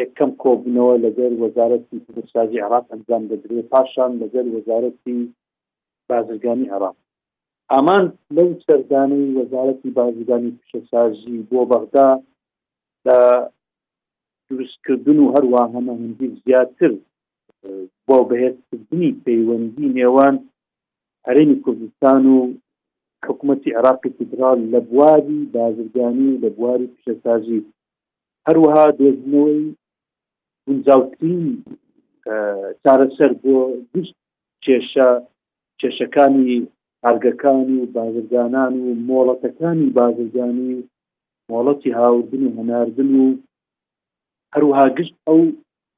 یەکەم کۆبنەوە لەگەر وەزارەتی پسازی عراق ئەنجام دەدرێت پاشان لەگەر وەزارەتی بازرگانی عراق ئامان لەو سەردانەی وەزارەتی بازرگانی پیشەسازی بۆ بەغدا لە دروستکردن و هەروە هەمەهندی زیاتر بۆ بەهێزکردنی پەیوەندی نێوان هەرێمی کوردستان و حکوومەتتی عراقی فیدرال لە بواری بازرگانی و لە بواری پیشەسازی هەروەها دۆزینەوەی گونجاوترین چارەسەر بۆ گشت کێشە کێشەکانی هەرگەکان و بازرگانان و مۆڵەتەکانی بازرگانی مۆڵەتی هاوردن و هەناردن و هەروها گشت ئەو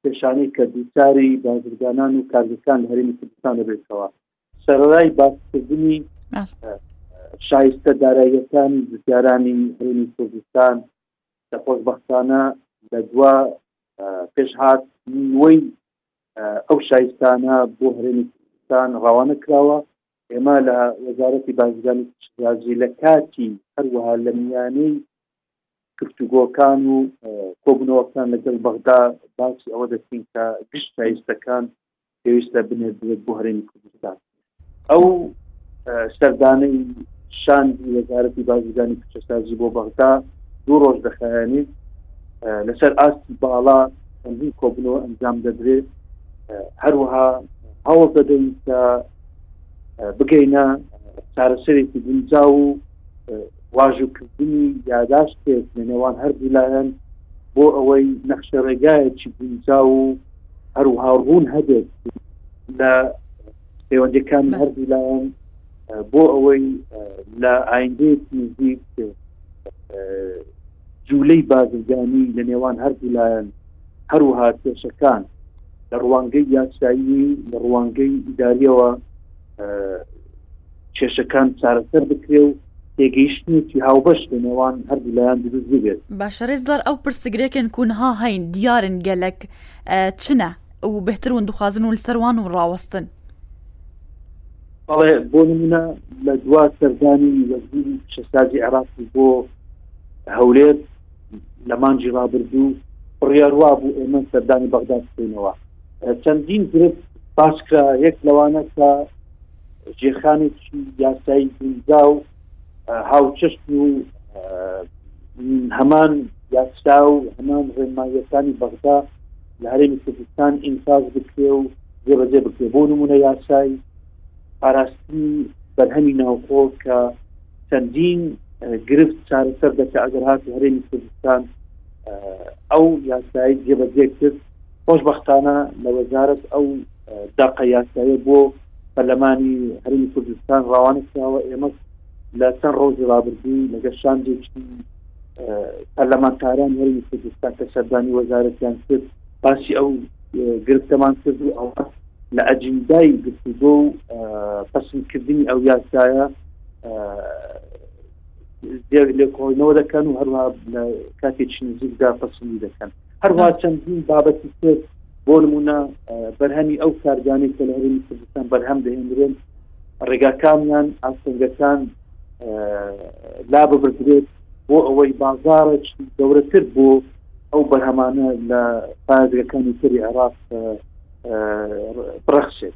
پێشانەی کە دووچاری بازرگانان و کارگەکان لە هەرمی کوردستان دەبێتەوە سەرای باسکردنی شایستە داراییەکانی زیارانی هەرمی کوردستان کە خۆشببختانە لە دوا پێشهات نیوەی ئەو شایستانە بۆ هەرێمی کوردستان ڕەوانە کراوە ئێمە لە وەزارەتی بازرگانی شازی لە کاتی هەروەها لە میانەی گفتوگۆکان و کۆبنەوەکان لەگەڵ بەغدا باسی ئەوە دەکەین کە گشت شایستەکان پێویستە بنێردرێت بۆ هەرێمی کوردستان ئەو سەردانەی شاندی وەزارەتی بازرگانی کچەسازی بۆ بەغدا دوو ڕۆژ دەخایەنێت لەسەر ئاستی باڵا چەندین کۆبنەوە ئەنجام دەدرێت هەروەها هەوڵ دەدەین کە بگەینە چارەسەرێکی گونجا و واژوکردنی یاداشتێک لە نێوان هەردوو لایەن بۆ ئەوەی نەخشە ڕێگایەکی گونجا و هەروها ڕوون هەبێت لە پەیوەندەکان هەردوو لایەن بۆ ئەوەی لە ئایندەیەکی نزیک جوولەی بازرگانی لە نێوان هەردوو لایەن هەروها کێشەکان لە ڕوانگەی یاسایی لە ڕوانگەی ئیداریەوە کێشەکان چارەسەر بکرێ و تێگەیشتنێکی هاوبەش لە نێوان هەردوو لایەن دروست ببێت. باشە رێز لەر ئەو پرسگرێکن کون ها هەین دیارن گەلەک چنە و بهتر ون دخوازن ون سەر وان ون راوەستن. بەڵێ بۆ نمونە لە دوا سەردانی وەزیری پیشەسازی عێراقی بۆ هەولێر لە مانگی رابردوو بڕیاروا بوو ئێمە سەردانی بەغدا بکەینەوە چەندین گرفت باسکرا یەک لەوانە کە جێخانێکی یاسایی گونجا و هاوچەشت و هەمان یاسا و هەمان ڕێنماییەکانی بەغدا لە هەرێمی کوردستان ئینفاز بکرێ و جێبەجێ بکرێ بۆ نمونە یاسای پاراستنی بەرهەمی ناوخۆ کە چەندین گرفت چارەسەر دەکە ئەگەر هات هەرێمی کوردستان ئەو یاسایی جێبەجێ کرد خۆشبەختانە لە وەزارەت ئەو دەقە یاسایە بۆ پەرلەمانی هەرمی کوردستان ڕوانە کراوە ئێمە لە چەند ڕۆژی ڕابردوو لەگە شاندێکی پەرلەمانتاران هەرمی کوردستان کە سەردانی وەزارەتیان کرد باسی ئەو گرفتەمان کرد و ئەو لە ئەجندای گفتوگۆ و پسندکردنی ئەو یاسایە لێکۆڵینەوە دەکەن و هەروە لە کاتێکی نزیکدا پسندی دەکەن هەروە چەندین بابەتی تر بۆ نمونە بەرهەمی ئەو کارگانەی کە لە هەرمی کوردستان بەرهەم دەهێنرێن ڕێگاکانیان ئاستەنگەکان لا ببدرێت بۆ ئەوەی بازارە گەورەتر بۆ ئەو بەرهەمانە لە پارێزگەکانی تری عێراق بڕەخشێت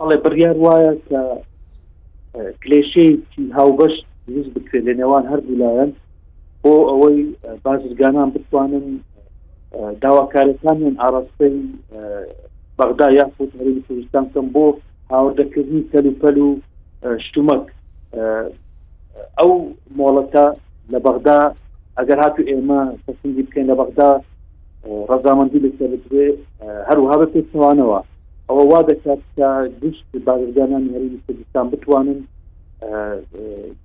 ئەڵێ بڕیار وایە کە کلێشەیەکی هاوبەش دروست بکرێت لە نێوان هەردوو لایەن بۆ ئەوەی بازرگانان بتوانن داواکارەکانیان ئاراستەی بەغدا یاخود هەرێمی کوردستان کەم بۆ هاوردەکردنی تەل و پەل و شتومەک ئەو مۆڵەتە لە بەغدا ئەگەر هاتو ئێمە پسندی بکەین لە بەغدا ڕەزامەندی لەسەر بدرێ هەروها بە پێچەوانەوە ئەوە وا دەکات کە گشت بازرگانانی هەرمی کوردستان بتوانن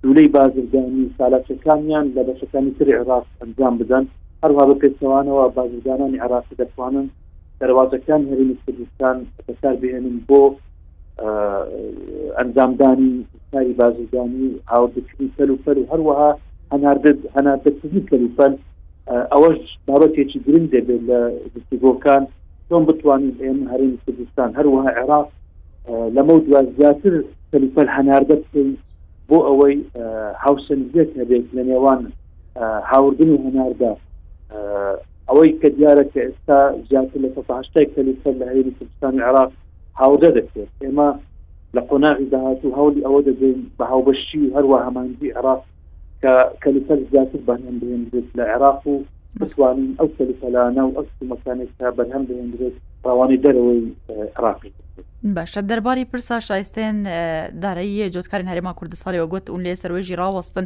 دوولەی بازرگانی سالاچەکانیان لە بەشەکانی تری عێراق ئەنجام بدەن هەروها بە پێچەوانەوە بازرگانانی عراقی دەتوانن دەواازەکان هەرمی کوردستان بەکار بهێنن بۆ ئەنجامدانی کاری بازرگانی و هاوردکردنی کەل و پەل و هەروەها هەناردەکردنی کەل و پەل ئەوەش بابەتێکی گرنگ دەبێت لە گفتگۆکان چۆن بتوانین ئێمە هەرێمی کوردستان هەروەها عێراق لەمە دوا زیاتر کەل و پەل هەناردە بکەین بۆ ئەوەی هاوسەنگێت هەبێت لە نێوان هاوردن و هەناردا ئەوەی کە دیارە کە ئێستا زیاتر لە سەد هەشتای کەلوپەل لە هەرێمی کوردستانی عێراق هاوردە دەکرێت ئێمە لە قۆناغی داهاتوو هەولی ئەوە دەدەین بە هاوبەشی و هەروە هەمانجی عێراق کە کەلوپەل زیاتر بەرهەم بهێنرێت لە عێراق و بتوانین ئەو کەلوپەلانە و ئەو سومەکانێک کە بەرهەم بهێنرێت ڕەوانەی دەرەوەی عێراقی باشە دەرباری پرسا شایستێن دارایی جۆتکارن هەرێما کوردستانەوە گوت اون لێ سەروێژی ڕاوەستن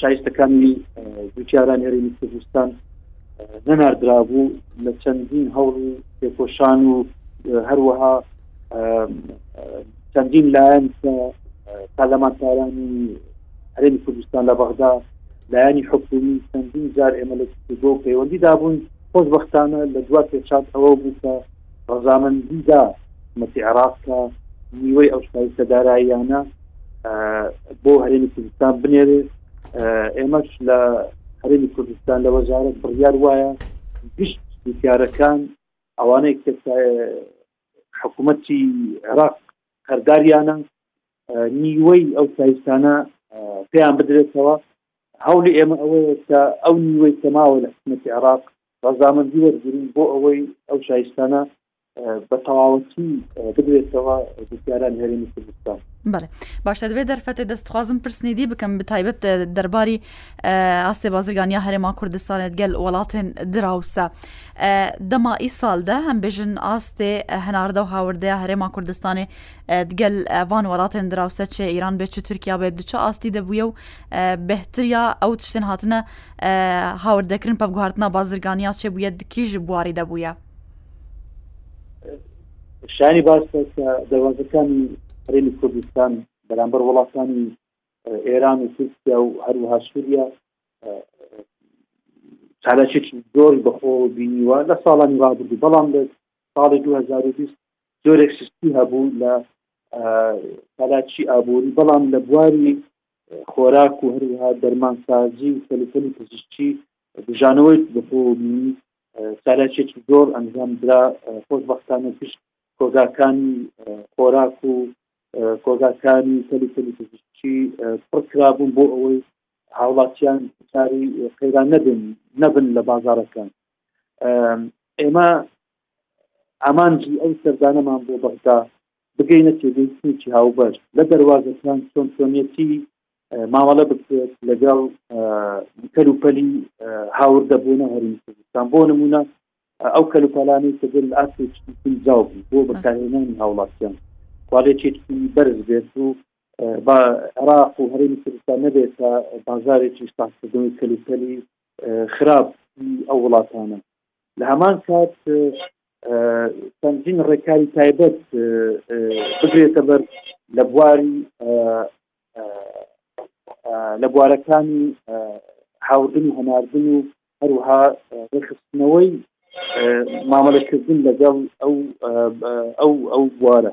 شایستەکانی جوتیارانی هەرێمی کوردستان نەناردرابوو لە چەندین هەوڵی تێکۆشان و هەروەها چەندین لایەن کە پەرلەمانتارانی هەرێمی کوردستان لە بەغدا لایەنی حکومی چەندین جار ئێمە لە گۆ پەیوەندی دابوون خۆشببختانە لە دوا پێچات ئەوە بوو کە ڕەزامەندی دا حکومەتی عێراق کە نیوەی ئەو شایستە داراییانە بۆ هەرێمی کوردستان بنێرێ ئێمەش لە هەرێمی کوردستان لە وەزارەت بڕیار وایە گشت دیارەکان ئەوانەی کە حکوومەتی عێراق هەرداریانە نیوەی ئەو سایستانە پێیان بدرێتەوە هەولی ئێمە ئەوەیە کە ئەو نیوەی کەماوە لە حکومەتی عێراق ڕەزامەندی وەرگرین بۆ ئەوەی ئەو شایستانە بە تەواوەتی بدرێتەوە جوتیاران هەرێمی کوردستان. بەێ باشە دەبێت دەرفەتێ دەستخوازم پرسنیدی بکەم بتایبەت دەرباری ئاستێ بازرگانیا هەرێما کوردستانێت گەل وڵاتێن دراوسە دەما ئی ساالدا هەم بێژن ئاستێ هەناردە و هاوردەیە هەرێما کوردستانێ دگەل ئەوان وڵاتێن دراوسە چێ ئیران بێت چ تورکیا بێت دوچە ئاستی دەبووە و بهتر یا ئەو تشتن هاتنە هاوردەکردن پە بگوهارتنا بازرگانیا چێ بووە دکیژ بواری دەبووە شانی باس دەوازەکانی هەرێمی کوردستان بەرامبەر وڵاتانی ئێران و تورکیا و هەروها سووریا چالاکێکی زۆر بەخۆ بینیوە لە ساڵانی ڕابردو بەڵام لە ساڵی 2020 زۆرێک سستی هەبوو لە چالاکی ئابووری بەڵام لە بواری خۆراک و هەروها دەرمانسازی و کەلوپەلی پزیشکی بژانەوەی بەخۆ بینی چالاکێکی زۆر ئەنجام درا خۆش بەختانە پشت کۆگاکانی خۆراک و کۆگاکانی کەلوپەلی پزیشکی پڕکرابوون بۆ ئەوەی هاوڵاتیان کاری قەیران نەبن نەبن لە بازارەکان ئێمە ئامانجی ئەو سەردانەمان بۆ بەغدا بگەینە تێگەیشتنێکی هاوبەش لە دەروازەکان چۆن چۆنیەتی مامەڵە بکرێت لەگەڵ کەلوپەلی هاوردەبوونە هەرمی کوردستان بۆ نمونە ئەو کەلوپەلانی کە دل ئاسێکی زاو بوو بۆ بەکارهێنانی هاوڵاتیان کوالێتێکی بەرز بێت و بە عراق و هەرمی کوردستان نەبێت تا بازارێکی ساکردنی کەلوپەلی خراپ ئەو وڵاتانە لە هەمان کات چەندین ڕێکاری تایبەت بگرێتە بەر لە بواری لە بوارەکانی هاوردن و هەناردن و هەروها ڕێخستنەوەی مامەلەکردن لەگەڵ ئەو ئەو ئەو بوارە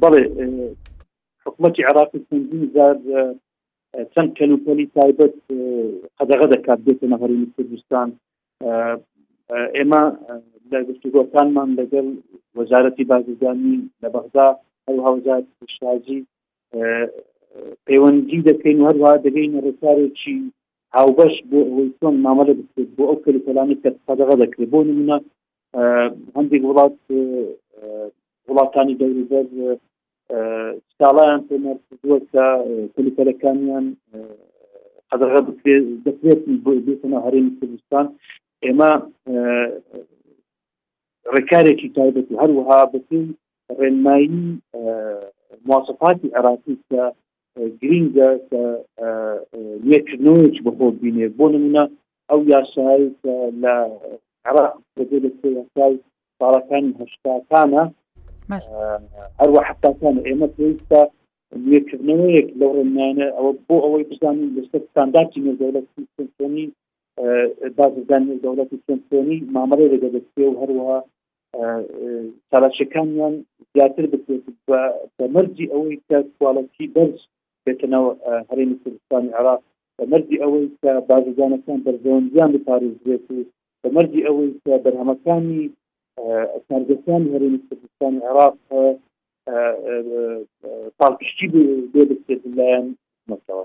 بەڵێ حکوومەتتی عێراقی چەندین زار چەند کەلوپەلی تایبەت قەدەغە دەکات بێتە نەهرینی کوردستان ئێمە لە گفتوگۆکانمان لەگەڵ وەزارەتی بازرگانی لە بەغدا ئەو هاوزار شازی پەیوەندی دەکەین و هەروە دەگەین ڕێکارێکی هاوبەش بۆ ئەوەی چۆن مامەلە بکرێت بۆ ئەو کەلوپەلانی کە قەدەغە دەکرێت بۆ نمونە هەندێک وڵات وڵاتانی دەوروبەر سکاڵایان پێنەر کردووە کە کلیپەرەکانیان قەدەغە بکرێت دەکرێت بێتەنە هەرێمی کوردستان ئێمە ڕێکارێکی تایبەت و هەروەها بەپێی ڕێنمایی مواسەفاتی عراقی کە گرینگە کە لێکردنەوەیەکی بەخۆ بینێ بۆ نمونە ئەو یاسایەی کە لە عێراق دەبێت لە سێ یاسای ساڵەکانی هەشتاکانە بەڵێ. ئە، هەروە حتاکان ئێمە پێویستە نوێکردنەوەیەک لەو ڕێنمایانە ئەوە بۆ ئەوەی بزانین لەسەر ستانداردی نێودەوڵەت چۆن چۆنی ئە، بازرگان نێودەوڵەت و چۆن چۆنی مامەڵەی لەگەڵ دەست پێ و هەروەها ئە، چالاکیەکانیان زیاتر بکرێت و بە مەرجی ئەوەی کە کواڵەتی بەرز بێتە ناو ئە، هەرێمی کوردستانی عێراق بە مەرجی ئەوەی کە بازرگانەکان بەرژەوەند یان بپارێزرێت و بە مەرجی ئەوەی کە بەرهەمەکانی کارگەکانی هەرێمی کوردستانی عێراق پاڵپشتی بێ بکرێت لایەن مەسەوە